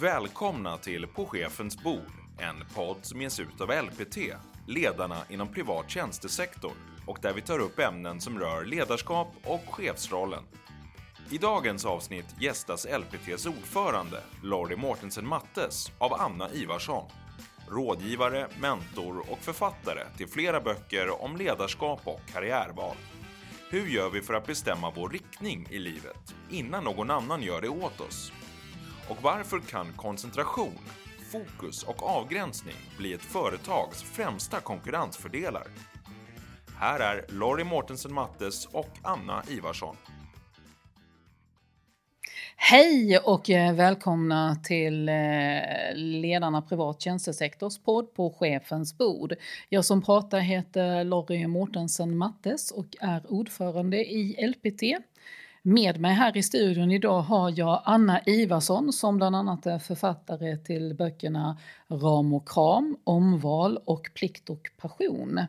Välkomna till På chefens bord, en podd som ges ut av LPT, ledarna inom privat tjänstesektor och där vi tar upp ämnen som rör ledarskap och chefsrollen. I dagens avsnitt gästas LPTs ordförande, Lorry Mortensen Mattes, av Anna Ivarsson. Rådgivare, mentor och författare till flera böcker om ledarskap och karriärval. Hur gör vi för att bestämma vår riktning i livet innan någon annan gör det åt oss? Och varför kan koncentration, fokus och avgränsning bli ett företags främsta konkurrensfördelar? Här är Lorry Mortensen Mattes och Anna Ivarsson. Hej och eh, välkomna till eh, Ledarna privat tjänstesektors podd på chefens bord. Jag som pratar heter Lorry Mortensen Mattes och är ordförande i LPT. Med mig här i studion idag har jag Anna Ivarsson som bland annat är författare till böckerna Ram och kram, Omval och Plikt och passion.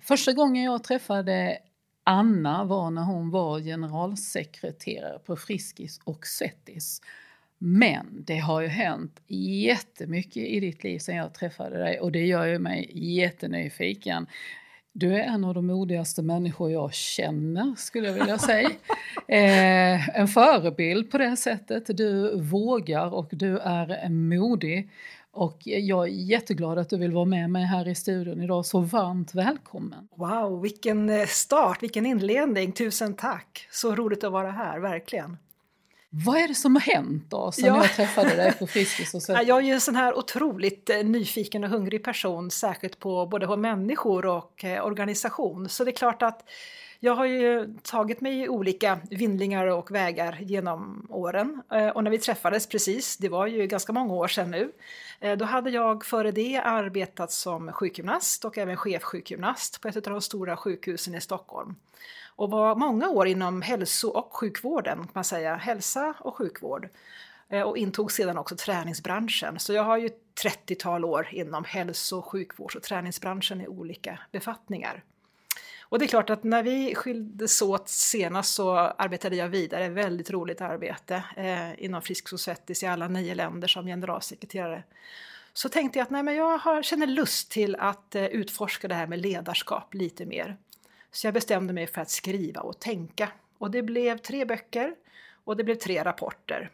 Första gången jag träffade Anna var när hon var generalsekreterare på Friskis och Svettis. Men det har ju hänt jättemycket i ditt liv sedan jag träffade dig och det gör ju mig jättenyfiken. Du är en av de modigaste människor jag känner, skulle jag vilja säga. Eh, en förebild på det sättet. Du vågar och du är modig. Och jag är jätteglad att du vill vara med mig här i studion idag. Så varmt välkommen! Wow, vilken eh, start, vilken inledning! Tusen tack! Så roligt att vara här, verkligen. Vad är det som har hänt då, sen ja. jag träffade dig på Friskis? Och så? Jag är ju en sån här otroligt eh, nyfiken och hungrig person, särskilt på både på människor och eh, organisation. Så det är klart att jag har ju tagit mig olika vindlingar och vägar genom åren. Eh, och när vi träffades precis, det var ju ganska många år sedan nu, då hade jag före det arbetat som sjukgymnast och även chefsjukgymnast på ett av de stora sjukhusen i Stockholm och var många år inom hälso och sjukvården, kan man säga, hälsa och sjukvård. Eh, och intog sedan också träningsbranschen. Så jag har ju 30-tal år inom hälso och sjukvårds och träningsbranschen i olika befattningar. Och det är klart att när vi skildes åt senast så arbetade jag vidare, väldigt roligt arbete eh, inom Frisk och Svettis i alla nio länder som generalsekreterare. Så tänkte jag att nej, men jag har, känner lust till att eh, utforska det här med ledarskap lite mer. Så jag bestämde mig för att skriva och tänka. Och det blev tre böcker och det blev tre rapporter.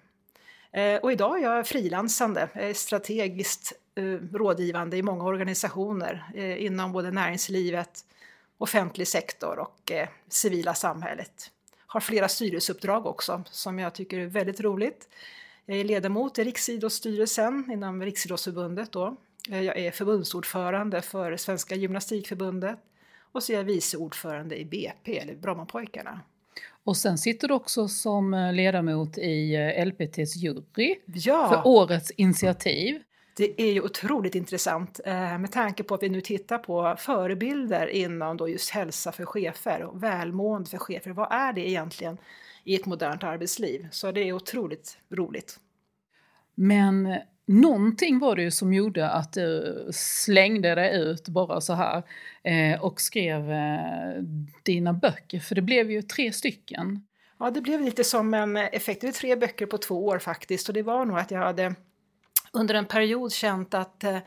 Eh, och idag är jag frilansande, eh, strategiskt eh, rådgivande i många organisationer inom både näringslivet, offentlig sektor och civila samhället. Har flera styrelseuppdrag också som jag tycker är väldigt roligt. Jag är ledamot i Riksidrottsstyrelsen inom Riksidrottsförbundet. Då. Jag är förbundsordförande för Svenska Gymnastikförbundet och så är jag vice ordförande i BP, eller Brommapojkarna. Och sen sitter du också som eh, ledamot i eh, LPTs jury ja. för årets initiativ. Det är ju otroligt intressant eh, med tanke på att vi nu tittar på förebilder inom då just hälsa för chefer och välmående för chefer. Vad är det egentligen i ett modernt arbetsliv? Så det är otroligt roligt. Men Någonting var det ju som gjorde att du slängde dig ut bara så här eh, och skrev eh, dina böcker, för det blev ju tre stycken. Ja, det blev lite som en effekt. Det var tre böcker på två år faktiskt och det var nog att jag hade under en period känt att eh,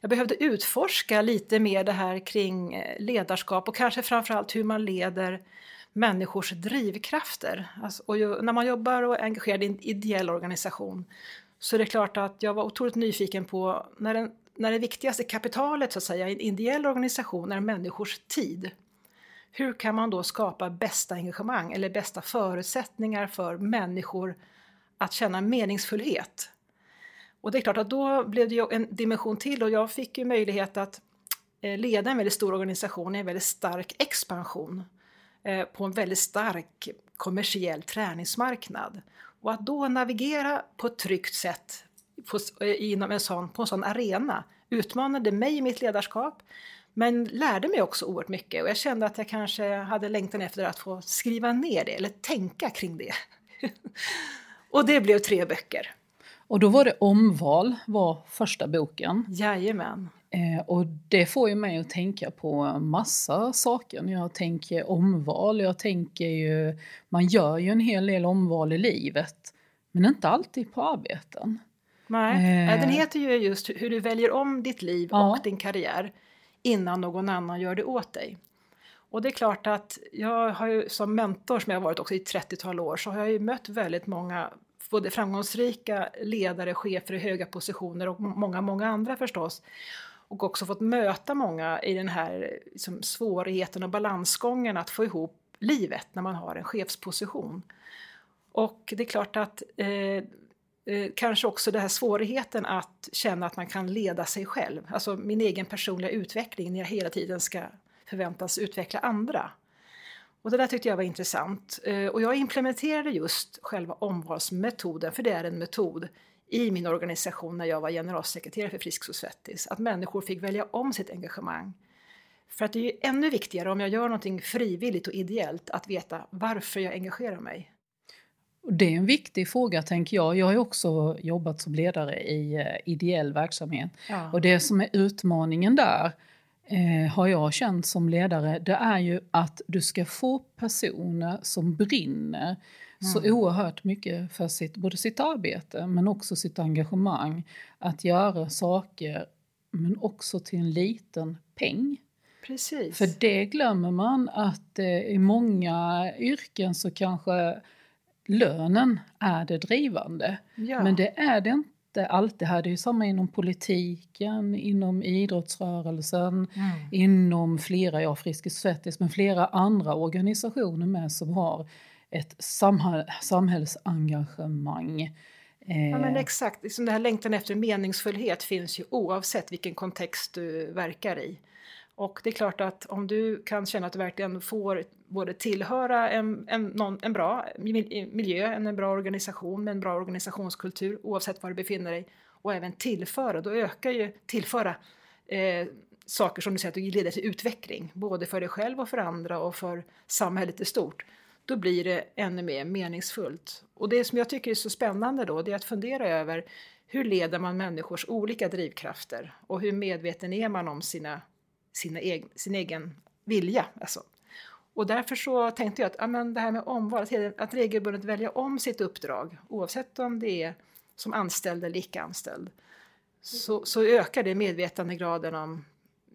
jag behövde utforska lite mer det här kring eh, ledarskap och kanske framförallt hur man leder människors drivkrafter. Alltså, och ju, när man jobbar och är engagerad i en ideell organisation så det är klart att jag var otroligt nyfiken på när, den, när det viktigaste kapitalet så att säga, i en ideell organisation är människors tid. Hur kan man då skapa bästa engagemang eller bästa förutsättningar för människor att känna meningsfullhet? Och det är klart att då blev det ju en dimension till och jag fick ju möjlighet att eh, leda en väldigt stor organisation i en väldigt stark expansion eh, på en väldigt stark kommersiell träningsmarknad. Och att då navigera på ett tryggt sätt på, inom en sån, på en sån arena utmanade mig i mitt ledarskap men lärde mig också oerhört mycket och jag kände att jag kanske hade längtan efter att få skriva ner det eller tänka kring det. och det blev tre böcker. Och då var det Omval, var första boken. Jajamän. Eh, och det får ju mig att tänka på massa saker. Jag tänker omval, jag tänker ju, man gör ju en hel del omval i livet. Men inte alltid på arbeten. Nej, eh. den heter ju just hur du väljer om ditt liv ja. och din karriär innan någon annan gör det åt dig. Och det är klart att jag har ju som mentor som jag har varit också i 30-tal år så har jag ju mött väldigt många både framgångsrika ledare, chefer i höga positioner och många, många andra förstås. Och också fått möta många i den här liksom, svårigheten och balansgången att få ihop livet när man har en chefsposition. Och det är klart att eh, eh, kanske också den här svårigheten att känna att man kan leda sig själv, alltså min egen personliga utveckling när jag hela tiden ska förväntas utveckla andra. Och det där tyckte jag var intressant. Eh, och jag implementerade just själva omvalsmetoden, för det är en metod, i min organisation när jag var generalsekreterare för Friskis och Svettis. Att människor fick välja om sitt engagemang. För att det är ju ännu viktigare om jag gör någonting frivilligt och ideellt att veta varför jag engagerar mig. Det är en viktig fråga tänker jag. Jag har också jobbat som ledare i eh, ideell verksamhet. Ja. Och det som är utmaningen där eh, har jag känt som ledare, det är ju att du ska få personer som brinner. Så oerhört mycket för sitt, både sitt arbete men också sitt engagemang. Att göra saker men också till en liten peng. Precis. För det glömmer man att eh, i många yrken så kanske lönen är det drivande. Ja. Men det är det inte alltid här. Det är ju samma inom politiken, inom idrottsrörelsen, mm. inom flera, ja Friskis Svettis, men flera andra organisationer med som har ett samhäll, samhällsengagemang. Eh, ja men exakt, liksom här längtan efter meningsfullhet finns ju oavsett vilken kontext du verkar i. Och det är klart att om du kan känna att du verkligen får både tillhöra en, en, någon, en bra miljö, en bra organisation med en bra organisationskultur oavsett var du befinner dig och även tillföra, då ökar ju tillföra eh, saker som du säger att du leder till utveckling, både för dig själv och för andra och för samhället i stort. Då blir det ännu mer meningsfullt. Och det som jag tycker är så spännande då, det är att fundera över hur leder man människors olika drivkrafter och hur medveten är man om sina sina egen, sin egen vilja. Alltså. Och därför så tänkte jag att ja, men det här med omval, att, att regelbundet välja om sitt uppdrag oavsett om det är som anställd eller icke-anställd så, så ökar det medvetandegraden om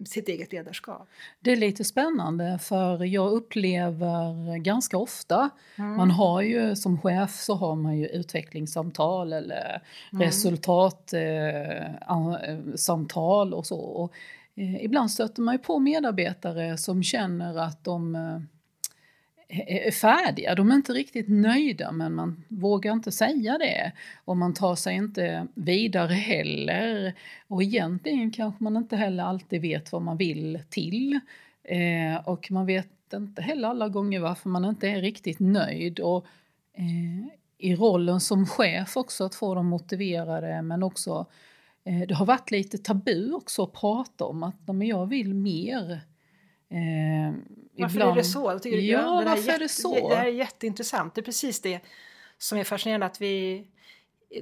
sitt eget ledarskap. Det är lite spännande för jag upplever ganska ofta, mm. man har ju som chef så har man ju utvecklingssamtal eller mm. resultatsamtal eh, och så. Och Eh, ibland stöter man ju på medarbetare som känner att de eh, är färdiga. De är inte riktigt nöjda men man vågar inte säga det. Och man tar sig inte vidare heller. Och egentligen kanske man inte heller alltid vet vad man vill till. Eh, och man vet inte heller alla gånger varför man inte är riktigt nöjd. Och, eh, I rollen som chef också att få dem motiverade men också Eh, det har varit lite tabu också att prata om att men jag vill mer. Eh, varför ibland... är det så? Jag tycker ja, det varför är det så? Det här är jätteintressant. Det är precis det som är fascinerande att vi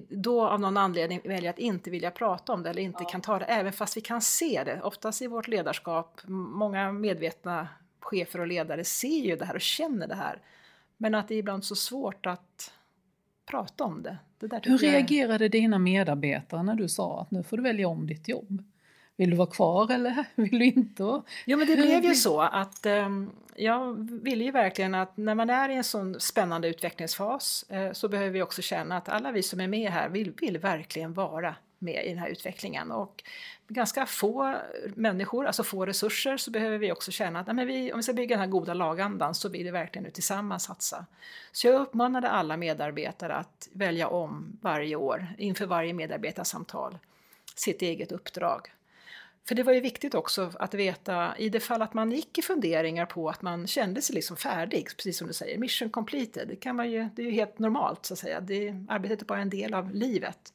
då av någon anledning väljer att inte vilja prata om det eller inte ja. kan ta det, även fast vi kan se det. Oftast i vårt ledarskap, många medvetna chefer och ledare ser ju det här och känner det här. Men att det är ibland så svårt att prata om det. det Hur reagerade dina medarbetare när du sa att nu får du välja om ditt jobb? Vill du vara kvar eller vill du inte? Jo men det blev ju så att eh, jag ville ju verkligen att när man är i en sån spännande utvecklingsfas eh, så behöver vi också känna att alla vi som är med här vill, vill verkligen vara med i den här utvecklingen. Och ganska få människor, alltså få resurser, så behöver vi också känna att nej, vi, om vi ska bygga den här goda lagandan så vill vi verkligen nu tillsammans satsa. Så jag uppmanade alla medarbetare att välja om varje år inför varje medarbetarsamtal sitt eget uppdrag. För det var ju viktigt också att veta i det fall att man gick i funderingar på att man kände sig liksom färdig, precis som du säger, mission completed, det, kan man ju, det är ju helt normalt så att säga, det, arbetet är bara en del av livet.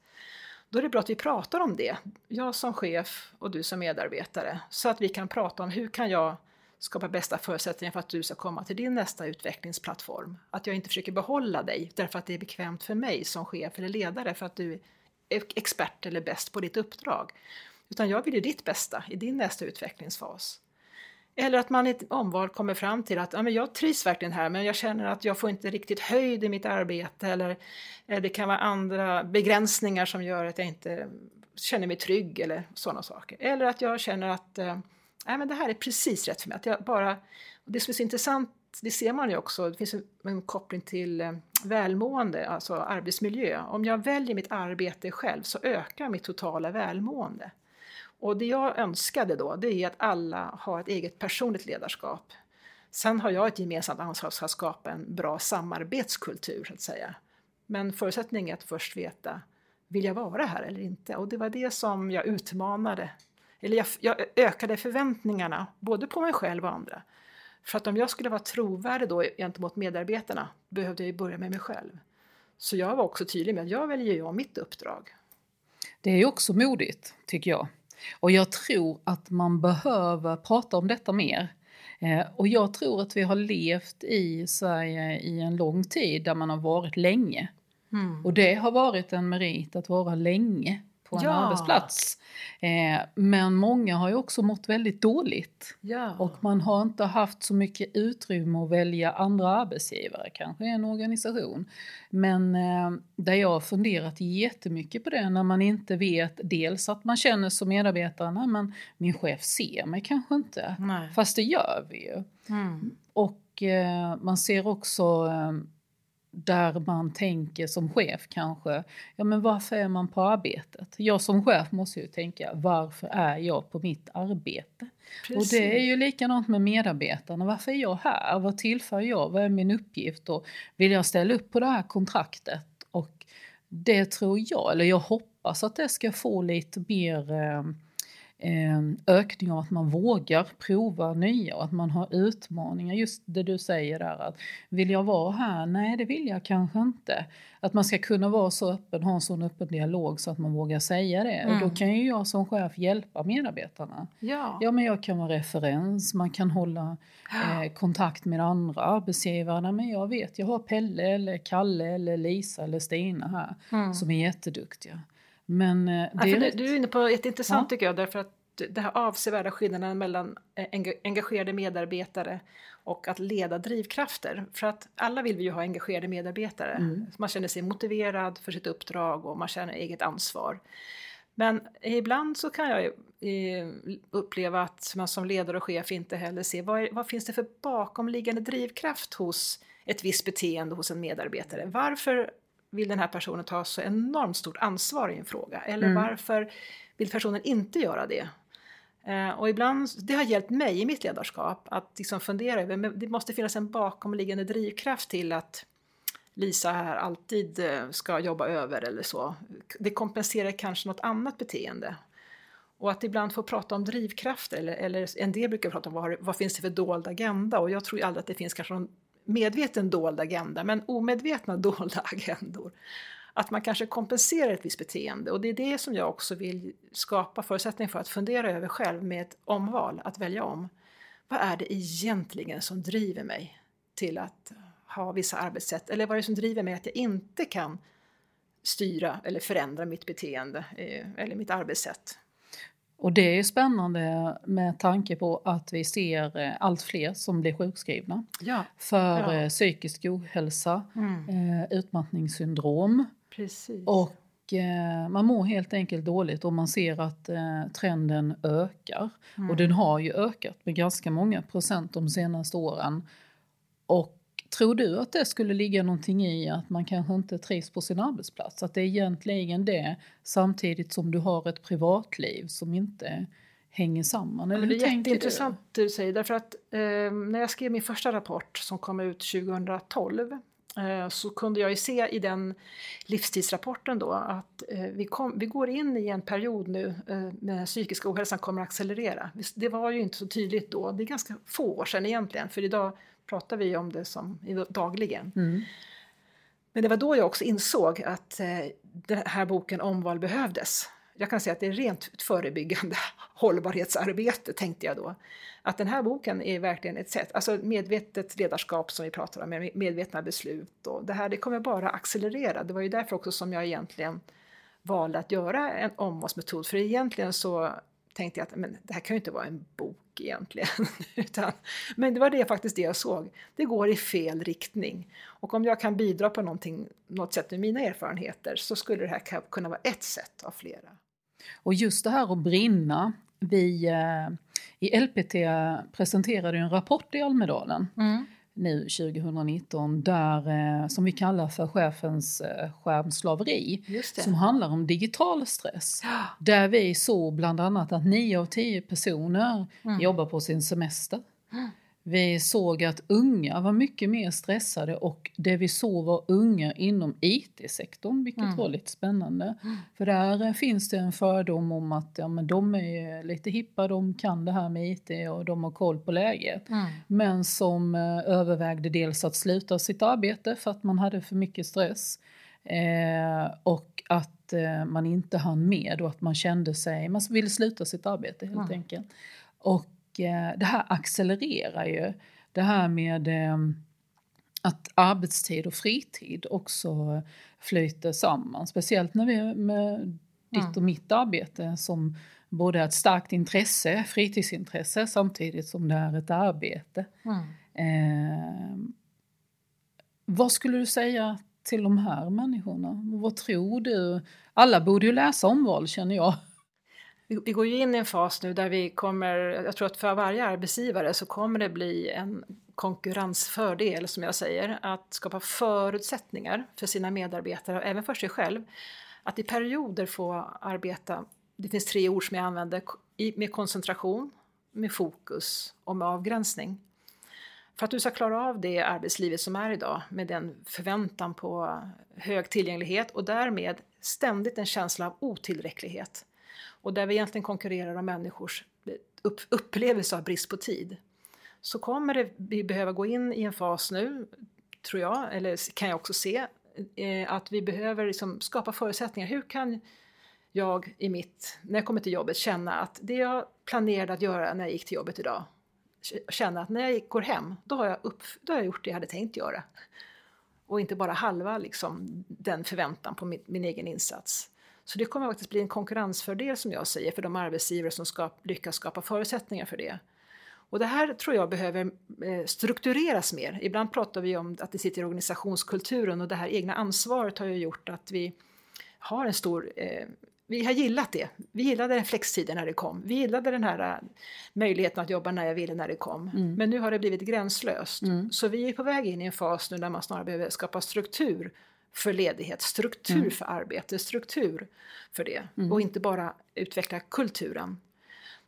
Då är det bra att vi pratar om det, jag som chef och du som medarbetare, så att vi kan prata om hur kan jag skapa bästa förutsättningar för att du ska komma till din nästa utvecklingsplattform. Att jag inte försöker behålla dig därför att det är bekvämt för mig som chef eller ledare för att du är expert eller bäst på ditt uppdrag. Utan jag vill ju ditt bästa i din nästa utvecklingsfas. Eller att man i ett omval kommer fram till att ja, men jag trivs verkligen här men jag känner att jag får inte riktigt höjd i mitt arbete eller, eh, det kan vara andra begränsningar som gör att jag inte känner mig trygg eller sådana saker. Eller att jag känner att eh, men det här är precis rätt för mig. Att jag bara, det som är så intressant, det ser man ju också, det finns en, en koppling till eh, välmående, alltså arbetsmiljö. Om jag väljer mitt arbete själv så ökar mitt totala välmående. Och det jag önskade då, det är att alla har ett eget personligt ledarskap. Sen har jag ett gemensamt ansvar för att skapa en bra samarbetskultur, så att säga. Men förutsättningen är att först veta, vill jag vara här eller inte? Och det var det som jag utmanade, eller jag, jag ökade förväntningarna, både på mig själv och andra. För att om jag skulle vara trovärdig då gentemot medarbetarna behövde jag ju börja med mig själv. Så jag var också tydlig med att jag väljer ju mitt uppdrag. Det är ju också modigt, tycker jag. Och jag tror att man behöver prata om detta mer. Eh, och jag tror att vi har levt i Sverige i en lång tid där man har varit länge. Mm. Och det har varit en merit att vara länge på en ja. arbetsplats. Eh, men många har ju också mått väldigt dåligt. Ja. Och man har inte haft så mycket utrymme att välja andra arbetsgivare, kanske en organisation. Men eh, där jag har funderat jättemycket på det när man inte vet dels att man känner som medarbetare, nej men min chef ser mig kanske inte. Nej. Fast det gör vi ju. Mm. Och eh, man ser också eh, där man tänker som chef kanske, ja men varför är man på arbetet? Jag som chef måste ju tänka, varför är jag på mitt arbete? Precis. Och det är ju likadant med medarbetarna, varför är jag här? Vad tillför jag? Vad är min uppgift? Och vill jag ställa upp på det här kontraktet? Och det tror jag, eller jag hoppas att det ska få lite mer eh, ökning av att man vågar prova nya och att man har utmaningar. Just det du säger där att vill jag vara här? Nej, det vill jag kanske inte. Att man ska kunna vara så öppen, ha en sån öppen dialog så att man vågar säga det. Mm. Och då kan ju jag som chef hjälpa medarbetarna. Ja, ja men jag kan vara referens, man kan hålla eh, kontakt med andra arbetsgivare. Men jag vet, jag har Pelle eller Kalle eller Lisa eller Stina här mm. som är jätteduktiga. Men eh, det ja, är rätt... Du är inne på ett intressant ja. tycker jag därför att det här avsevärda skillnaden mellan eh, engagerade medarbetare och att leda drivkrafter. För att alla vill vi ju ha engagerade medarbetare. Mm. Man känner sig motiverad för sitt uppdrag och man känner eget ansvar. Men ibland så kan jag eh, uppleva att man som ledare och chef inte heller ser vad, vad finns det för bakomliggande drivkraft hos ett visst beteende hos en medarbetare. Varför vill den här personen ta så enormt stort ansvar i en fråga? Eller mm. varför vill personen inte göra det? Eh, och ibland, det har hjälpt mig i mitt ledarskap att liksom fundera över, men det måste finnas en bakomliggande drivkraft till att Lisa här alltid eh, ska jobba över eller så. Det kompenserar kanske något annat beteende. Och att ibland få prata om drivkrafter, eller, eller en del brukar prata om vad, vad finns det för dold agenda och jag tror aldrig att det finns kanske någon medveten dold agenda, men omedvetna dolda agendor. Att man kanske kompenserar ett visst beteende och det är det som jag också vill skapa förutsättningar för att fundera över själv med ett omval, att välja om. Vad är det egentligen som driver mig till att ha vissa arbetssätt? Eller vad är det som driver mig att jag inte kan styra eller förändra mitt beteende eh, eller mitt arbetssätt? Och det är spännande med tanke på att vi ser eh, allt fler som blir sjukskrivna ja. för ja. Eh, psykisk ohälsa, mm. Eh, utmattningssyndrom. Precis. Och man mår helt enkelt dåligt och man ser att trenden ökar. Mm. Och den har ju ökat med ganska många procent de senaste åren. Och Tror du att det skulle ligga någonting i att man kanske inte trivs på sin arbetsplats? Att det är egentligen det samtidigt som du har ett privatliv som inte hänger samman? Eller det är jätteintressant du? du säger därför att eh, när jag skrev min första rapport som kom ut 2012 eh, så kunde jag ju se i den livstidsrapporten då att eh, vi, kom, vi går in i en period nu eh, med psykisk ohälsan kommer att accelerera. Det var ju inte så tydligt då, det är ganska få år sedan egentligen för idag pratar vi om det som dagligen. Mm. Men det var då jag också insåg att eh, den här boken Omval behövdes. Jag kan säga att det är rent förebyggande hållbarhetsarbete, tänkte jag då. Att den här boken är verkligen ett sätt, alltså medvetet ledarskap som vi pratar om, medvetna beslut och det här det kommer bara accelerera. Det var ju därför också som jag egentligen valde att göra en omvalsmetod, för egentligen så tänkte jag att men, det här kan ju inte vara en bok egentligen. Utan, men det var det faktiskt det jag såg. Det går i fel riktning. Och om jag kan bidra på någonting, något sätt med mina erfarenheter så skulle det här kunna vara ett sätt av flera. Och just det här att brinna. Vi eh, i LPT presenterade en rapport i Almedalen mm nu 2019 där, eh, som vi kallar för chefens eh, skärmslaveri som handlar om digital stress. Där vi såg bland annat att 9 av 10 personer mm. jobbar på sin semester. Vi såg att unga var mycket mer stressade och det vi såg var unga inom IT-sektorn, vilket mm. var lite spännande. Mm. För där eh, finns det en fördom om att ja, men de är lite hippa, de kan det här med IT och de har koll på läget. Mm. Men som eh, övervägde dels att sluta sitt arbete för att man hade för mycket stress eh, och att eh, man inte hann med och att man kände sig, man ville sluta sitt arbete helt mm. enkelt. Och det här accelererar ju. Det här med eh, att arbetstid och fritid också flyter samman. Speciellt när vi med ditt mm. och mitt arbete som både är ett starkt intresse, fritidsintresse samtidigt som det är ett arbete. Mm. Eh, vad skulle du säga till de här människorna? Vad tror du? Alla borde ju läsa omval känner jag vi går ju in i en fas nu där vi kommer, jag tror att för varje arbetsgivare så kommer det bli en konkurrensfördel som jag säger, att skapa förutsättningar för sina medarbetare och även för sig själv. Att i perioder få arbeta, det finns tre ord som jag använder, med koncentration, med fokus och med avgränsning. För att du ska klara av det arbetslivet som är idag med den förväntan på hög tillgänglighet och därmed ständigt en känsla av otillräcklighet och där vi egentligen konkurrerar om människors upp, upplevelse av brist på tid, så kommer det, vi behöva gå in i en fas nu, tror jag, eller kan jag också se, eh, att vi behöver liksom skapa förutsättningar. Hur kan jag i mitt, när jag kommer till jobbet, känna att det jag planerade att göra när jag gick till jobbet idag, känna att när jag går hem, då har jag, upp, då har jag gjort det jag hade tänkt göra. Och inte bara halva liksom, den förväntan på min, min egen insats. Så det kommer faktiskt bli en konkurrensfördel som jag säger för de arbetsgivare som ska lyckas skapa förutsättningar för det. Och det här tror jag behöver eh, struktureras mer. Ibland pratar vi om att det sitter i organisationskulturen och det här egna ansvaret har ju gjort att vi har en stor eh, vi har gillat det. Vi gillade den flextiden när det kom. Vi gillade den här uh, möjligheten att jobba när jag ville när det kom. Mm. Men nu har det blivit gränslöst. Mm. Så vi är på väg in i en fas nu där man snarare behöver skapa struktur för ledighet, struktur mm. för arbete, struktur för det mm. och inte bara utveckla kulturen.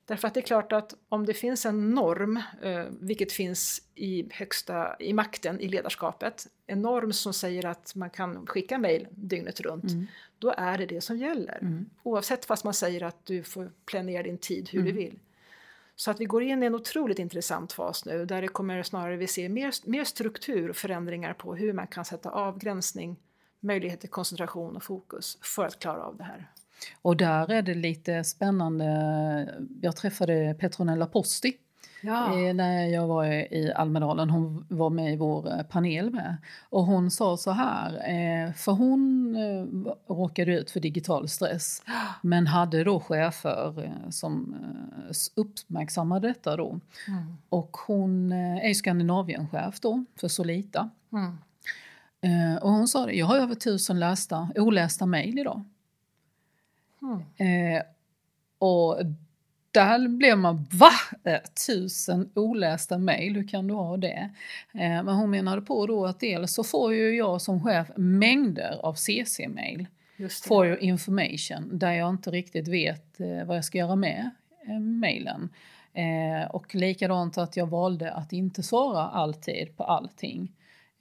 Därför att det är klart att om det finns en norm, eh, vilket finns i högsta i makten, i ledarskapet, en norm som säger att man kan skicka mejl dygnet runt, mm. då är det det som gäller. Mm. Oavsett fast man säger att du får planera din tid hur du mm. vill. Så att vi går in i en otroligt intressant fas nu där det kommer snarare vi se mer, mer struktur och förändringar på hur man kan sätta avgränsning möjlighet till koncentration och fokus för att klara av det här. Och där är det lite spännande. Jag träffade Petronella Posti ja. Eh, när jag var i Almedalen. Hon var med i vår eh, panel med. Och hon sa så här, eh, för hon råkade ut för digital stress men hade då chefer som uppmärksammade detta då. Mm. Och hon är Skandinavienchef då för Solita. Mm. Eh, och hon sa det, jag har över tusen lästa, olästa mejl idag. Mm. Eh, och där blev man, va? Eh, tusen olästa mejl, hur kan du ha det? Eh, men hon menade på då att dels så får ju jag som chef mängder av CC-mejl. Får ju information där jag inte riktigt vet eh, vad jag ska göra med eh, mejlen. Eh, och likadant att jag valde att inte svara alltid på allting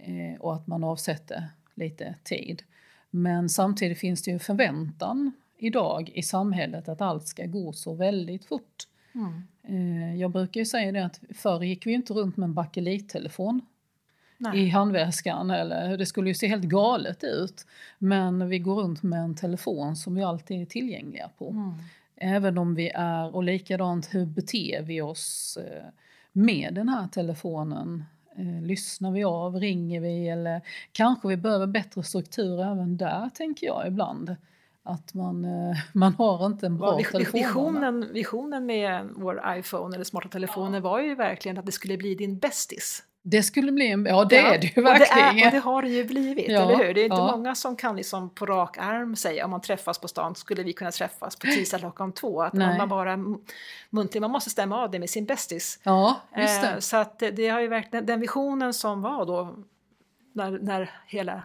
eh, och att man avsätter lite tid. Men samtidigt finns det ju förväntan idag i samhället att allt ska gå så väldigt fort. Mm. Eh, jag brukar ju säga det att förr gick vi inte runt med en bakelittelefon i handväskan. Eller, det skulle ju se helt galet ut. Men vi går runt med en telefon som vi alltid är tillgängliga på. Mm. Även om vi är, och likadant hur beter vi oss eh, med den här telefonen lyssnar vi av, ringer vi eller kanske vi behöver bättre struktur även där tänker jag ibland. Att man, eh, man har inte en bra Ja, telefon. visionen, visionen med vår iPhone eller smarta telefoner var ju verkligen att det skulle bli din bästis. Det skulle bli en, ja det är det ju och det, verkligen. är, och det har det ju blivit, Ja, eller hur? Det är inte ja. många som kan liksom på rak arm säga om man träffas på stan skulle vi kunna träffas på tisdag klockan två. Att Nej. man bara m- muntligt, man måste stämma av det med sin bästis. ja, just Eh, det. Så att det, det har ju verkligen, den visionen som var då när, när hela,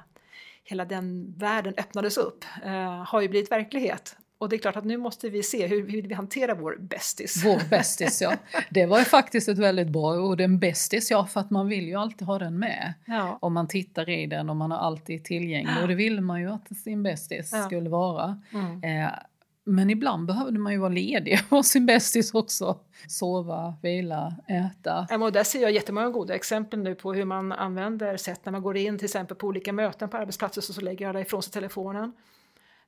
hela den världen öppnades upp eh, har ju blivit verklighet. Och det är klart att nu måste vi se hur, vi hanterar vår bästis. Vår bästis ja. Det var ju faktiskt ett väldigt bra ord, en bästis ja, för att man vill ju alltid ha den med. Ja. Om man tittar i den och man har alltid tillgänglig och det vill man ju att sin bästis Ja. skulle vara. Mm. Eh, men ibland behövde man ju vara ledig och sin bästis också. Sova, vila, äta. Ja, Och där ser jag jättemånga goda exempel nu på hur man använder sätt när man går in till exempel på olika möten på arbetsplatser så, så lägger alla ifrån sig telefonen.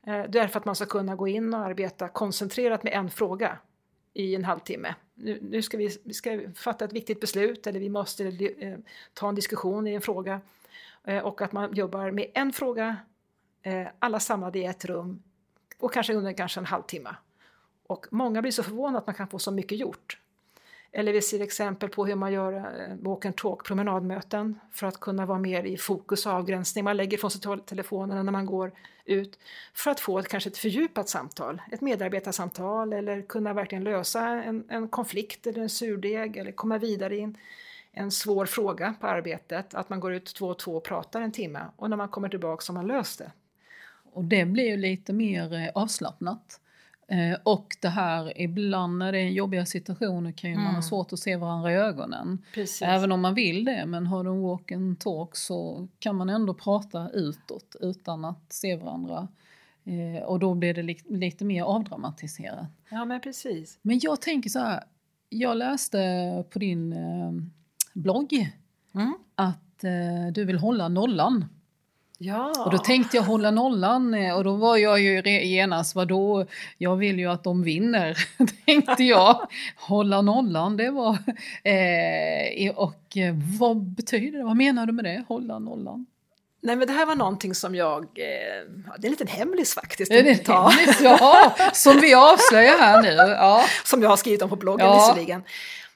Eh, det är för att man ska kunna gå in och arbeta koncentrerat med en fråga i en halvtimme. Nu, nu ska vi, vi ska fatta ett viktigt beslut eller vi måste eh, ta en diskussion i en fråga. Eh, och att man jobbar med en fråga, eh, alla samlade i ett rum och kanske under kanske en halvtimme. Och många blir så förvånade att man kan få så mycket gjort. Eller vi ser exempel på hur man gör eh, walk and talk promenadmöten för att kunna vara mer i fokus och avgränsning. Man lägger ifrån sig telefonen när man går ut för att få ett, kanske ett fördjupat samtal, ett medarbetarsamtal eller kunna verkligen lösa en, en konflikt eller en surdeg eller komma vidare in en svår fråga på arbetet. Att man går ut två och två och pratar en timme och när man kommer tillbaka så har man löst det. Och det blir ju lite mer eh, avslappnat. Eh, och det här, ibland när det är jobbiga situationer kan ju man ha Mm. svårt att se varandra i ögonen. Precis. Även om man vill det, men har du en walk and talk så kan man ändå prata utåt utan att se varandra. Eh, och då blir det li- lite mer avdramatiserat. Ja men precis. Men jag tänker så här, jag läste på din eh, blogg Mm. att eh, du vill hålla nollan. Ja. Och då tänkte jag hålla nollan eh, och då var jag ju genast, vadå, jag vill ju att de vinner, tänkte jag. Hålla nollan, det var... Eh, och eh, vad betyder det? Vad menar du med det? Hålla nollan? Nej men det här var någonting som jag, eh, det är en liten hemlis faktiskt, Är det Ja, hemligt? Ja, som vi avslöjar här nu. Ja. som jag har skrivit om på bloggen Ja. visserligen.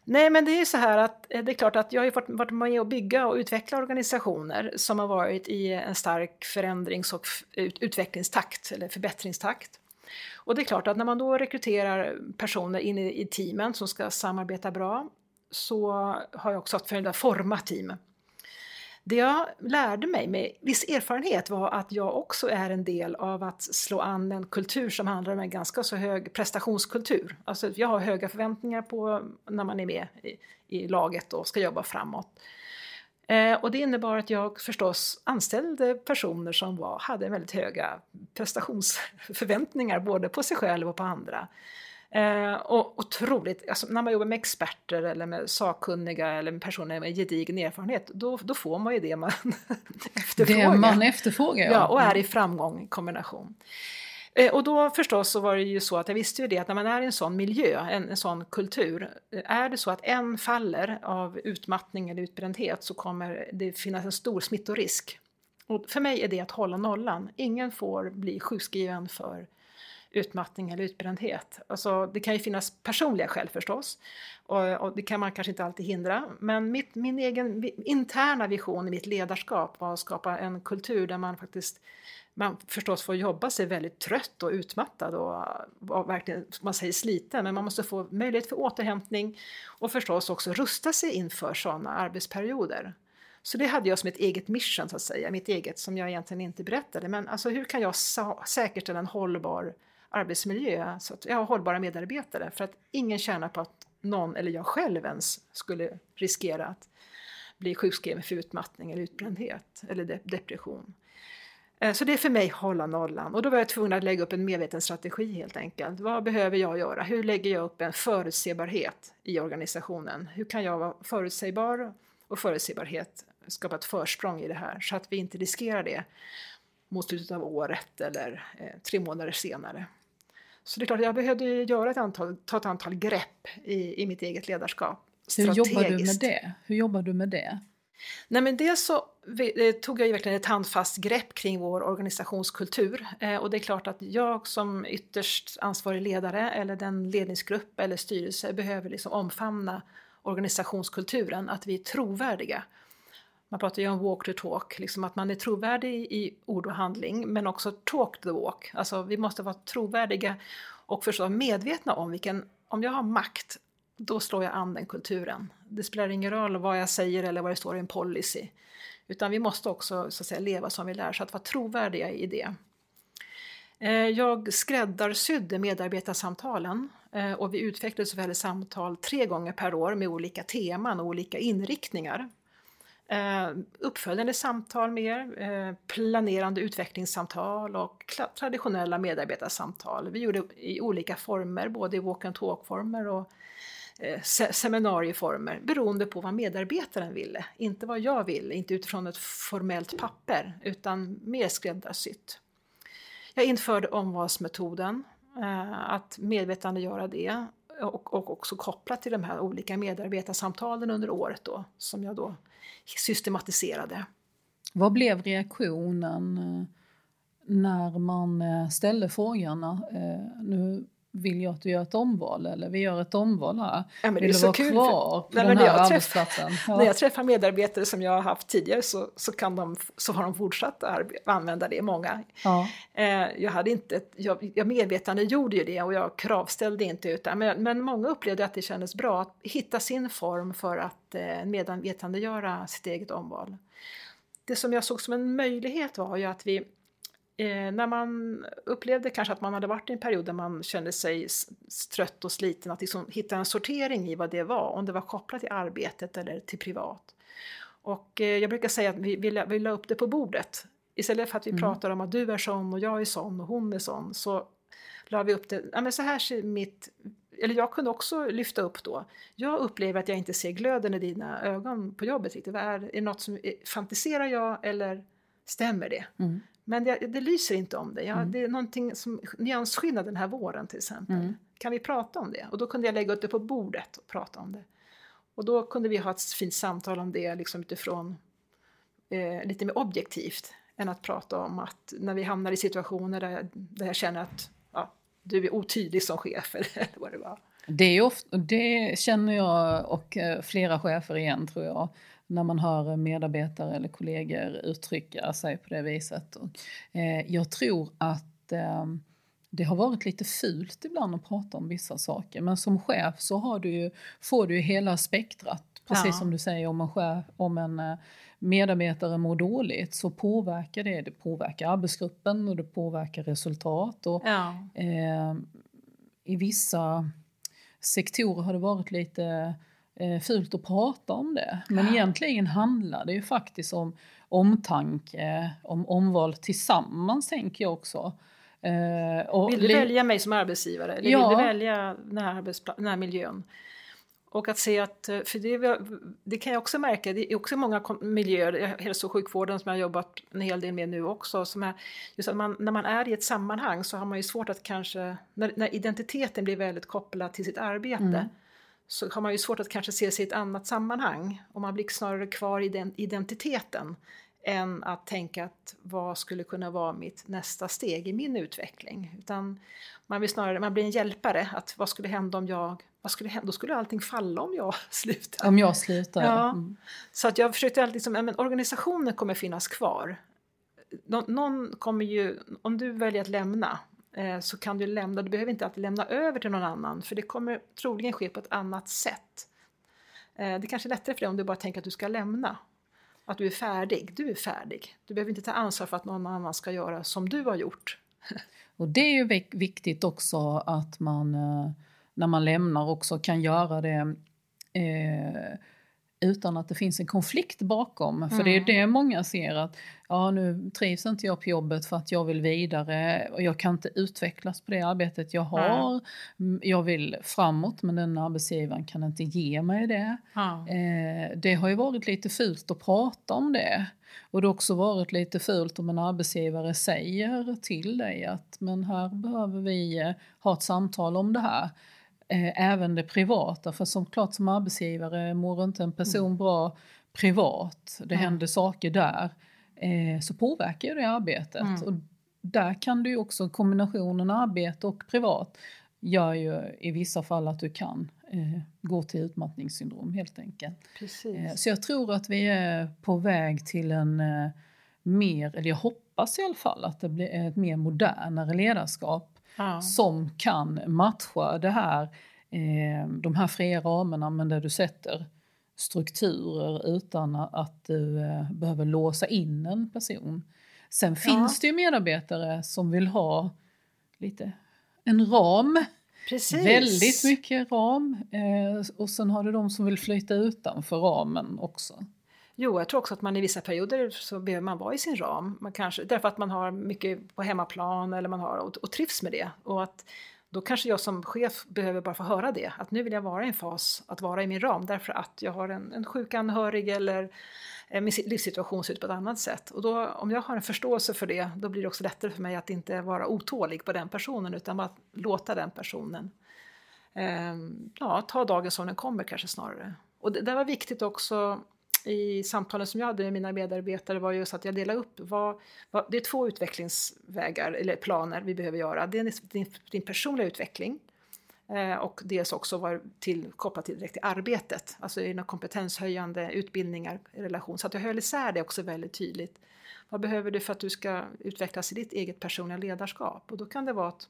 Nej men det är ju så här att eh, det är klart att jag har ju varit med och bygga och utveckla organisationer som har varit i en stark förändrings och utvecklingstakt eller förbättringstakt. Och det är klart att när man då rekryterar personer in i, i teamen som ska samarbeta bra så har jag också haft förmåga att forma team. Det jag lärde mig med viss erfarenhet var att jag också är en del av att slå an en kultur som handlar om en ganska så hög prestationskultur. Alltså jag har höga förväntningar på när man är med i, i laget och ska jobba framåt. Eh, och det innebar att jag förstås anställde personer som var, hade väldigt höga prestationsförväntningar både på sig själv och på andra. Eh, och otroligt, alltså när man jobbar med experter eller med sakkunniga eller med personer med gedigen erfarenhet, då, då får man ju det man efterfrågar. Det man efterfrågar, Ja, och är i framgång i kombination. Eh, Och då förstås så var det ju så att jag visste ju det att när man är i en sån miljö, en, en sån kultur, eh, är det så att en faller av utmattning eller utbrändhet så kommer det finnas en stor smittorisk. Och för mig är det att hålla nollan. Ingen får bli sjukskriven för utmattning eller utbrändhet. Alltså, det kan ju finnas personliga skäl förstås och, och det kan man kanske inte alltid hindra. Men mitt, min egen interna vision i mitt ledarskap var att skapa en kultur där man faktiskt man förstås får jobba sig väldigt trött och utmattad och, och verkligen, man säger, sliten. Men man måste få möjlighet för återhämtning och förstås också rusta sig inför sådana arbetsperioder. Så det hade jag som ett eget mission, så att säga, mitt eget som jag egentligen inte berättade. Men alltså, hur kan jag sa- säkerställa en hållbar arbetsmiljö så att jag har hållbara medarbetare? För att ingen tjänar på att någon eller jag själv ens skulle riskera att bli sjukskriven för utmattning eller utbrändhet eller de- depression. Eh, så det är för mig hålla nollan och då var jag tvungen att lägga upp en medveten strategi helt enkelt. Vad behöver jag göra? Hur lägger jag upp en förutsebarhet i organisationen? Hur kan jag vara förutsägbar och förutsebarhet skapa ett försprång i det här så att vi inte riskerar det mot slutet av året eller eh, tre månader senare. Så det är klart, jag behövde göra ett antal, ta ett antal grepp i, i mitt eget ledarskap. Hur jobbar du med det? Hur jobbar du med det? Nej, men dels så eh, tog jag ju verkligen ett handfast grepp kring vår organisationskultur. Eh, och det är klart att jag som ytterst ansvarig ledare eller den ledningsgrupp eller styrelse behöver liksom omfamna organisationskulturen, att vi är trovärdiga. Man pratar ju om walk the talk, liksom att man är trovärdig i ord och handling men också talk the walk. Alltså vi måste vara trovärdiga och förstås medvetna om vilken, om jag har makt, då slår jag an den kulturen. Det spelar ingen roll vad jag säger eller vad det står i en policy. Utan vi måste också så att säga, leva som vi lär, så att vara trovärdiga i det. Eh, jag skräddarsydde medarbetarsamtalen eh, och vi utvecklade såväl samtal tre gånger per år med olika teman och olika inriktningar. Eh, uppföljande samtal med eh, planerande utvecklingssamtal och traditionella medarbetarsamtal. Vi gjorde i olika former, både i walk and talk-former och eh, se seminarieformer beroende på vad medarbetaren ville. Inte vad jag ville, inte utifrån ett formellt papper utan mer skräddarsytt. Jag införde omvalsmetoden, eh, att medvetandegöra det och, och också kopplat till de här olika medarbetarsamtalen under året då, som jag då systematiserade. Vad blev reaktionen eh, när man eh, ställde frågorna? Eh, nu vill jag att du gör ett omval eller vi gör ett omval här. Ja, vill det är du vara kul, kvar på nej, den här arbetsplatsen? Träff, ja. När jag träffar medarbetare som jag har haft tidigare så, så, kan de, så har de fortsatt att använda det, många. Ja. Eh, jag, hade inte, jag, jag medvetande gjorde ju det och jag kravställde inte utan men, men många upplevde att det kändes bra att hitta sin form för att eh, medvetandegöra sitt eget omval. Det som jag såg som en möjlighet var ju att vi Eh, när man upplevde kanske att man hade varit i en period där man kände sig trött och sliten, att liksom hitta en sortering i vad det var, om det var kopplat till arbetet eller till privat. Och eh, jag brukar säga att vi, vi, vi la upp det på bordet. Istället för att vi mm. pratar om att du är sån och jag är sån och hon är sån, så la vi upp det, ja men så här ser mitt eller jag kunde också lyfta upp då, jag upplever att jag inte ser glöden i dina ögon på jobbet riktigt. Är, är det något som, fantiserar jag eller stämmer det? Mm. Men det, det, lyser inte om det. Jag, mm. Det är någonting som nyansskillnad den här våren till exempel. Mm. Kan vi prata om det? Och då kunde jag lägga upp det på bordet och prata om det. Och då kunde vi ha ett fint samtal om det liksom utifrån eh, lite mer objektivt än att prata om att när vi hamnar i situationer där jag, där jag känner att ja, du är otydlig som chef eller vad det var. Det, är ofta, det känner jag och eh, flera chefer igen tror jag när man hör medarbetare eller kollegor uttrycka sig på det viset. Och, eh, jag tror att eh, det har varit lite fult ibland att prata om vissa saker men som chef så du ju, får du ju hela spektrat. Precis ja. som du säger om en, chef, om en eh, medarbetare mår dåligt så påverkar det, det påverkar arbetsgruppen och det påverkar resultat. Och, ja. eh, I vissa sektorer har det varit lite eh, fult att prata om det. Men egentligen handlar det ju faktiskt om omtanke, om omval tillsammans tänker jag också. Eh, vill du välja mig som arbetsgivare? Eller ja. vill du välja den här, den här miljön? Och att se att, eh, för det, det, kan jag också märka, det är också många miljöer, hälso och sjukvården som jag har jobbat en hel del med nu också, som är, just att man, när man är i ett sammanhang så har man ju svårt att kanske, när, när identiteten blir väldigt kopplad till sitt arbete, mm så har man ju svårt att kanske se sig i ett annat sammanhang och man blir snarare kvar i den identiteten än att tänka att vad skulle kunna vara mitt nästa steg i min utveckling. Utan man, vill snarare, man blir en hjälpare, att vad skulle hända om jag, vad skulle hända, då skulle allting falla om jag slutar. Om jag slutar, ja. Mm. Så att jag försökte alltid, liksom, men organisationen kommer finnas kvar. Nå, någon kommer ju, om du väljer att lämna, Eh, så kan du lämna, du behöver inte alltid lämna över till någon annan för det kommer troligen ske på ett annat sätt. Eh, det kanske är lättare för dig om du bara tänker att du ska lämna. Att du är färdig. Du är färdig. Du behöver inte ta ansvar för att någon annan ska göra som du har gjort. Och det är ju viktigt också att man eh, när man lämnar också kan göra det eh, utan att det finns en konflikt bakom. Mm. För det är mm. det många ser att ja, nu trivs inte jag på jobbet för att jag vill vidare och jag kan inte utvecklas på det arbetet jag har. Mm. Jag vill framåt men den arbetsgivaren kan inte ge mig det. Mm. Eh, det har ju varit lite fult att prata om det. Och det har också varit lite fult om en arbetsgivare säger till dig att men här behöver vi eh, ha ett samtal om det här. Eh, även det privata. För som klart som arbetsgivare mår inte en person mm. bra privat, det Mm. händer saker där, eh, så påverkar det arbetet. Mm. Och där kan du också, kombinationen arbete och privat, gör ju i vissa fall att du kan eh, gå till utmattningssyndrom helt enkelt. Eh, Så jag tror att vi är på väg till en eh, mer, eller jag hoppas i alla fall att det blir ett mer modernare ledarskap ja. som kan matcha det här, eh, de här fria ramarna men där du sätter strukturer utan att du eh, behöver låsa in en person. Sen finns det ju medarbetare som vill ha lite en ram, Precis. väldigt mycket ram eh, och sen har du de som vill flytta utanför ramen också. Jo, jag tror också att man i vissa perioder så behöver man vara i sin ram. Man kanske, därför att man har mycket på hemmaplan eller man har, och, och trivs med det. Och att då kanske jag som chef behöver bara få höra det. Att nu vill jag vara i en fas att vara i min ram därför att jag har en, en sjuk anhörig eller eh, min livssituation ser ut på ett annat sätt. Och då, om jag har en förståelse för det, då blir det också lättare för mig att inte vara otålig på den personen utan bara låta den personen eh, ja, ta dagen som den kommer kanske snarare. Och det, det var viktigt också i samtalen som jag hade med mina medarbetare var just att jag delade upp vad, vad, det är två utvecklingsvägar eller planer vi behöver göra. Det är din, din personliga utveckling eh, och dels också var till, kopplat till direkt till arbetet, alltså inom kompetenshöjande utbildningar i relation. Så att jag höll isär det också väldigt tydligt. Vad behöver du för att du ska utvecklas i ditt eget personliga ledarskap? Och då kan det vara att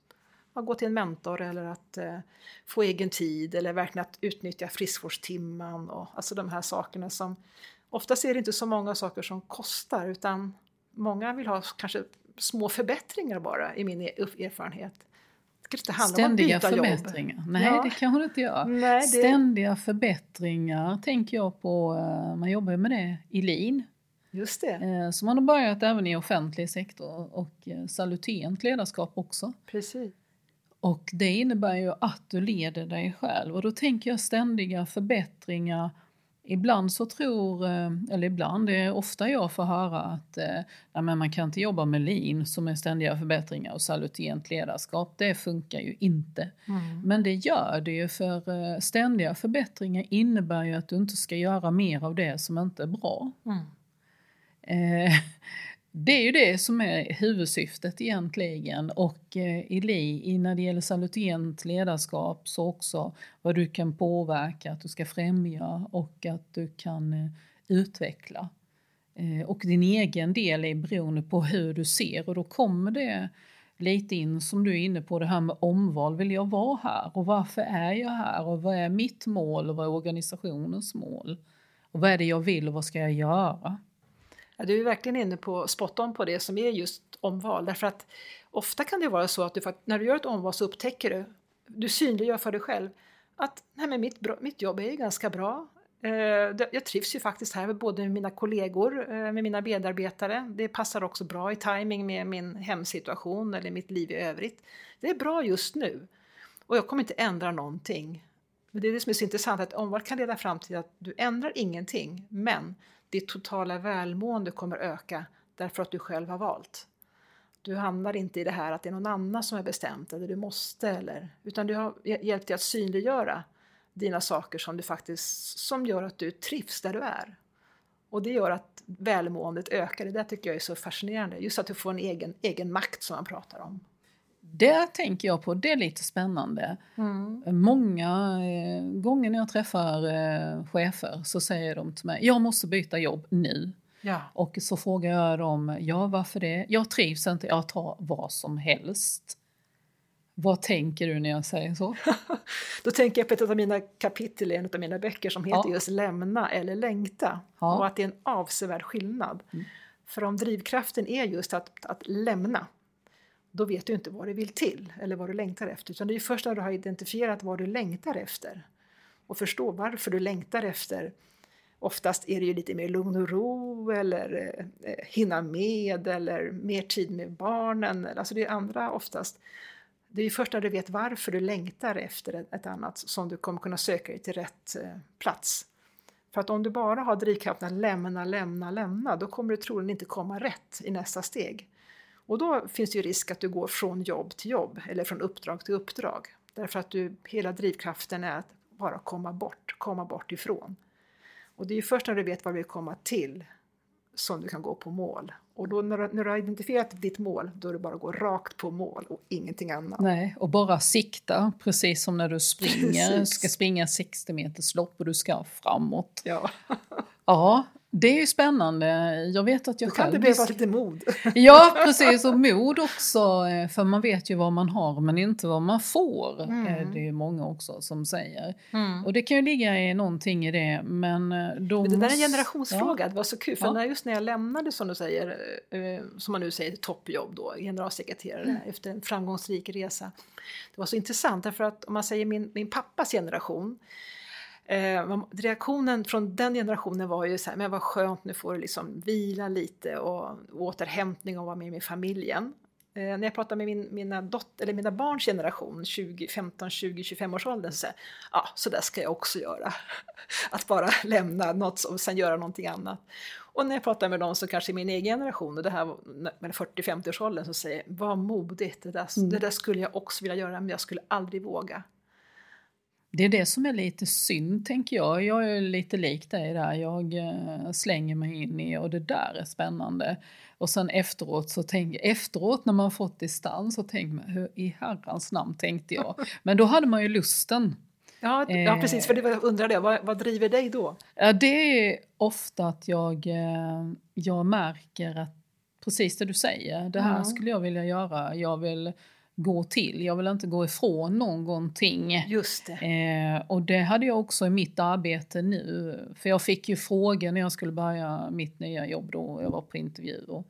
ja, gå till en mentor eller att eh, få egen tid eller verkligen att utnyttja friskvårdstimman och alltså de här sakerna som oftast är det inte så många saker som kostar utan många vill ha kanske små förbättringar bara i min erfarenhet. Det ska inte handla Ständiga om att byta förbättringar. jobb. Nej, Ja. det kan hon inte göra. Nej, det, Ständiga förbättringar tänker jag på, eh, man jobbar ju med det i LIN. just det, Eh, Så man har börjat även i offentlig sektor och eh, salutent ledarskap också. precis. Och det innebär ju att du leder dig själv och då tänker jag ständiga förbättringar. Ibland så tror, eh, eller ibland, det är ofta jag får höra att eh, nej, men man kan inte jobba med lean som är ständiga förbättringar och salutent ledarskap. Det funkar ju inte. Mm. Men det gör det ju för eh, ständiga förbättringar innebär ju att du inte ska göra mer av det som inte är bra. Mm. Det är ju det som är huvudsyftet egentligen och eh, i LI, när det gäller salutent ledarskap så också vad du kan påverka, att du ska främja och att du kan eh, utveckla. Eh, och din egen del är beroende på hur du ser och då kommer det lite in som du är inne på det här med omval. Vill jag vara här och varför är jag här och vad är mitt mål och vad är organisationens mål? Och vad är det jag vill och vad ska jag göra? Ja, du är verkligen inne på spot on på det som är just omval. Därför att ofta kan det vara så att du, när du gör ett omval så upptäcker du, du synliggör för dig själv att nej men mitt, mitt jobb är ju ganska bra. Eh, jag trivs ju faktiskt här med både med mina kollegor, eh, med mina medarbetare. Det passar också bra i timing med min hemsituation eller mitt liv i övrigt. Det är bra just nu och jag kommer inte ändra någonting. Men det är det som är så intressant, att omval kan leda fram till att du ändrar ingenting, men ditt totala välmående kommer öka därför att du själv har valt. Du hamnar inte i det här att det är någon annan som har bestämt eller du måste eller utan du har hjälpt dig att synliggöra dina saker som du faktiskt som gör att du trivs där du är. Och det gör att välmåendet ökar. Det där tycker jag är så fascinerande. Just att du får en egen, egen makt som man pratar om. Det tänker jag på, det är lite spännande. Många eh, gånger när jag träffar eh, chefer så säger de till mig, jag måste byta jobb nu. Ja. Och så frågar jag dem, ja varför det? Jag trivs inte, jag tar vad som helst. Vad tänker du när jag säger så? Då tänker jag på ett av mina kapitel i en av mina böcker som heter Ja. just Lämna eller längta. Ja. Och att det är en avsevärd skillnad. För om drivkraften är just att, att lämna, då vet du inte vad du vill till eller vad du längtar efter. Utan det är först när du har identifierat vad du längtar efter och förstår varför du längtar efter. Oftast är det ju lite mer lugn och ro eller eh, hinna med eller mer tid med barnen. Alltså det är andra oftast. Det är ju först när du vet varför du längtar efter ett- ett annat som du kommer kunna söka dig till rätt eh, plats. För att om du bara har drivkraften att lämna, lämna, lämna, då kommer du troligen inte komma rätt i nästa steg. Och då finns det ju risk att du går från jobb till jobb eller från uppdrag till uppdrag. Därför att du, hela drivkraften är att bara komma bort, komma bort ifrån. Och det är ju först när du vet vad du vill komma till som du kan gå på mål. Och då när du, när du har identifierat ditt mål, då är det bara att gå rakt på mål och ingenting annat. Nej, och bara sikta, precis som när du springer, Precis. ska springa 60 meters lopp och du ska framåt. Ja, Ja, det är spännande. Jag vet att jag då kan det själv... behöva lite mod. Ja, precis. Och mod också, eh, för man vet ju vad man har men inte vad man får. Mm. eh, Det är ju många också som säger. Och det kan ju ligga i någonting i det, men eh, Men det där är en generationsfråga, det var så kul. För Ja. när, just när jag lämnade, som du säger, som man nu säger, toppjobb då, generalsekreterare Mm. efter en framgångsrik resa. Det var så intressant därför att om man säger min, min pappas generation, eh, reaktionen från den generationen var ju så här, men vad skönt, nu får du liksom vila lite och återhämtning och vara med med familjen. Eh, när jag pratar med min, mina, dot, eller mina barns generation, 20, 15, 20, 25 års åldern, så säger ja, så där ska jag också göra. Att bara lämna något och sen göra någonting annat. Och när jag pratar med dem som kanske är min egen generation, och det här med 40-50 års åldern, så säger jag, vad modigt, det där, Mm. det där skulle jag också vilja göra, men jag skulle aldrig våga. Det är det som är lite synd, tänker jag. Jag är lite lik dig där. Jag eh, slänger mig in i och det där är spännande. Och sen efteråt, så tänk, efteråt när man fått distans så tänker man, hur i herrans namn tänkte jag? Men då hade man ju lusten. Ja, ja precis, för det var, jag undrade, vad, vad driver dig då? Ja, det är ofta att jag, eh, jag märker att precis det du säger, det här Ja. skulle jag vilja göra. Jag vill gå till, jag vill inte gå ifrån någonting. Just det. Eh, och det hade jag också i mitt arbete nu. För jag fick ju frågor när jag skulle börja mitt nya jobb då, jag var på intervju. Och,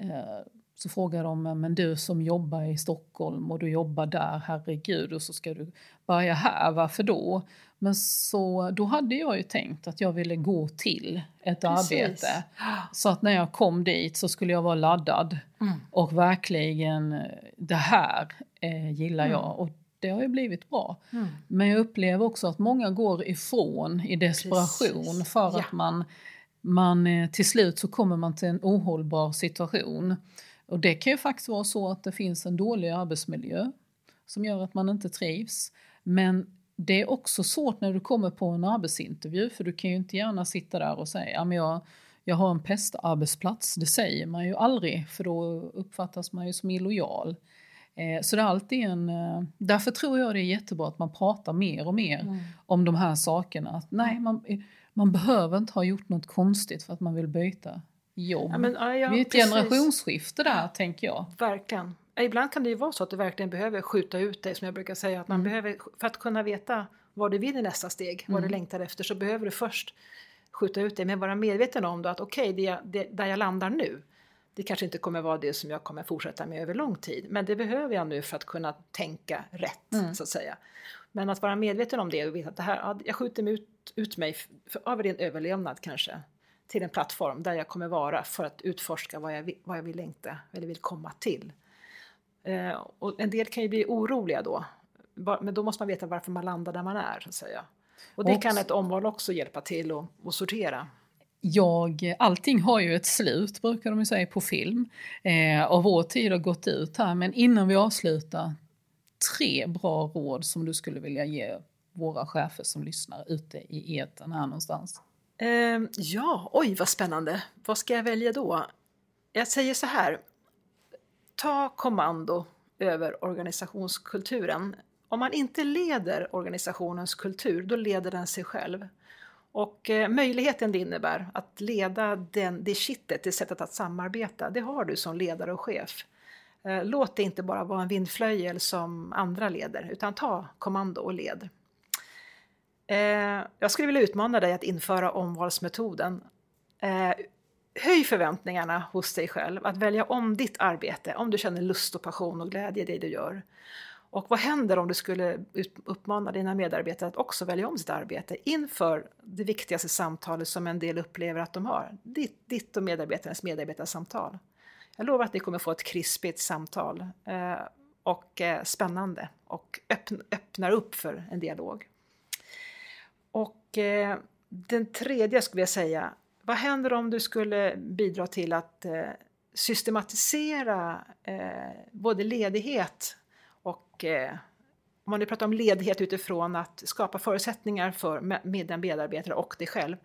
eh, så frågade de, men du som jobbar i Stockholm och du jobbar där, herregud, och så ska du börja här, varför då? Men så, då hade jag ju tänkt att jag ville gå till ett Precis. arbete. Så att när jag kom dit så skulle jag vara laddad Mm. och verkligen, eh, det här eh, gillar Mm. jag. Och det har ju blivit bra. Mm. Men jag upplever också att många går ifrån i desperation Precis. för Ja. att man, man eh, till slut så kommer man till en ohållbar situation. Och det kan ju faktiskt vara så att det finns en dålig arbetsmiljö som gör att man inte trivs. Men det är också svårt när du kommer på en arbetsintervju för du kan ju inte gärna sitta där och säga att jag, jag har en pestarbetsplats. Det säger man ju aldrig för då uppfattas man ju som illojal. Eh, Så det är alltid en... eh, Därför tror jag det är jättebra att man pratar mer och mer Mm. om de här sakerna. Att nej, man, man behöver inte ha gjort något konstigt för att man vill byta jobb. Ja, men, ja, ja, det är ett precis. generationsskifte där, tänker jag. Verkligen. Ibland kan det ju vara så att du verkligen behöver skjuta ut dig, som jag brukar säga. Att man Mm. behöver, för att kunna veta vad du vill i nästa steg, vad du Mm. längtar efter, så behöver du först skjuta ut dig, men vara medveten om då att okej, det, det, där jag landar nu, det kanske inte kommer vara det som jag kommer fortsätta med över lång tid, men det behöver jag nu för att kunna tänka rätt, Mm. så att säga. Men att vara medveten om det och veta att det här, ja, jag skjuter mig ut, ut mig f- för, över din överlevnad kanske, till en plattform där jag kommer vara för att utforska vad jag vill, vad jag vill längta eller vill komma till. Eh, och en del kan ju bli oroliga då, men då måste man veta varför man landar där man är. Så att säga. Och det kan Också- ett omval också hjälpa till att sortera. Jag, allting har ju ett slut, brukar de ju säga på film. Eh, och vår tid har gått ut här, men innan vi avslutar, tre bra råd som du skulle vilja ge våra chefer som lyssnar ute i etern här någonstans. Eh, ja, oj vad spännande. Vad ska jag välja då? Jag säger så här. Ta kommando över organisationskulturen. Om man inte leder organisationens kultur, då leder den sig själv. Och eh, möjligheten det innebär att leda den, det kittet, det sättet att samarbeta, det har du som ledare och chef. Eh, låt det inte bara vara en vindflöjel som andra leder, utan ta kommando och led. Eh, jag skulle vilja utmana dig att införa omvalsmetoden. Eh, höj förväntningarna hos dig själv, att välja om ditt arbete, om du känner lust och passion och glädje i det du gör. Och vad händer om du skulle uppmana dina medarbetare att också välja om sitt arbete inför det viktigaste samtalet som en del upplever att de har, ditt, ditt och medarbetarens medarbetarsamtal. Jag lovar att ni kommer få ett krispigt samtal eh, och eh, spännande och öppn, öppnar upp för en dialog. Och eh, den tredje skulle jag säga, vad händer om du skulle bidra till att eh, systematisera eh, både ledighet och eh, om man nu pratar om ledighet utifrån att skapa förutsättningar för med den medarbetare och dig själv.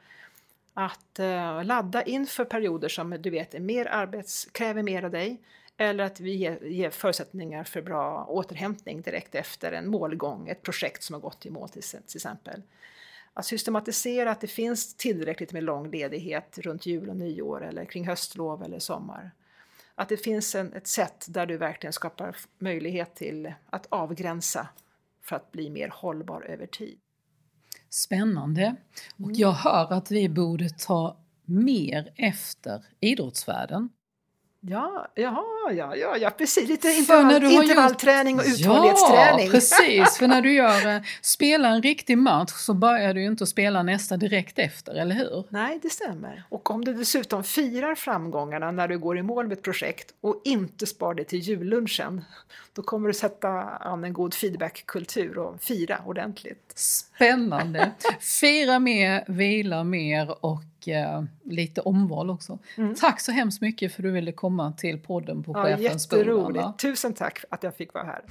Att eh, ladda inför perioder som du vet är mer arbets, kräver mer av dig eller att vi ger, ger förutsättningar för bra återhämtning direkt efter en målgång, ett projekt som har gått i mål till, till exempel. Att systematisera att det finns tillräckligt med lång ledighet runt jul och nyår eller kring höstlov eller sommar. Att det finns en, ett sätt där du verkligen skapar möjlighet till att avgränsa för att bli mer hållbar över tid. Spännande. Och mm. jag hör att vi borde ta mer efter idrottsvärlden. Ja, ja, ja, ja, ja precis. Lite intervall, intervallträning gjort... och uthållighetsträning. Ja, precis. För när du gör, eh, spelar en riktig match så börjar du ju inte att spela nästa direkt efter, eller hur? Nej, det stämmer. Och om du dessutom firar framgångarna när du går i mål med ett projekt och inte spar det till jullunchen, då kommer du sätta an en god feedbackkultur och fira ordentligt. Spännande! Fira mer, vila mer och eh, lite omval också. Mm. Tack så hemskt mycket för att du ville komma till podden på ja, Chefens Jätteroligt! Tusen tack att jag fick vara här.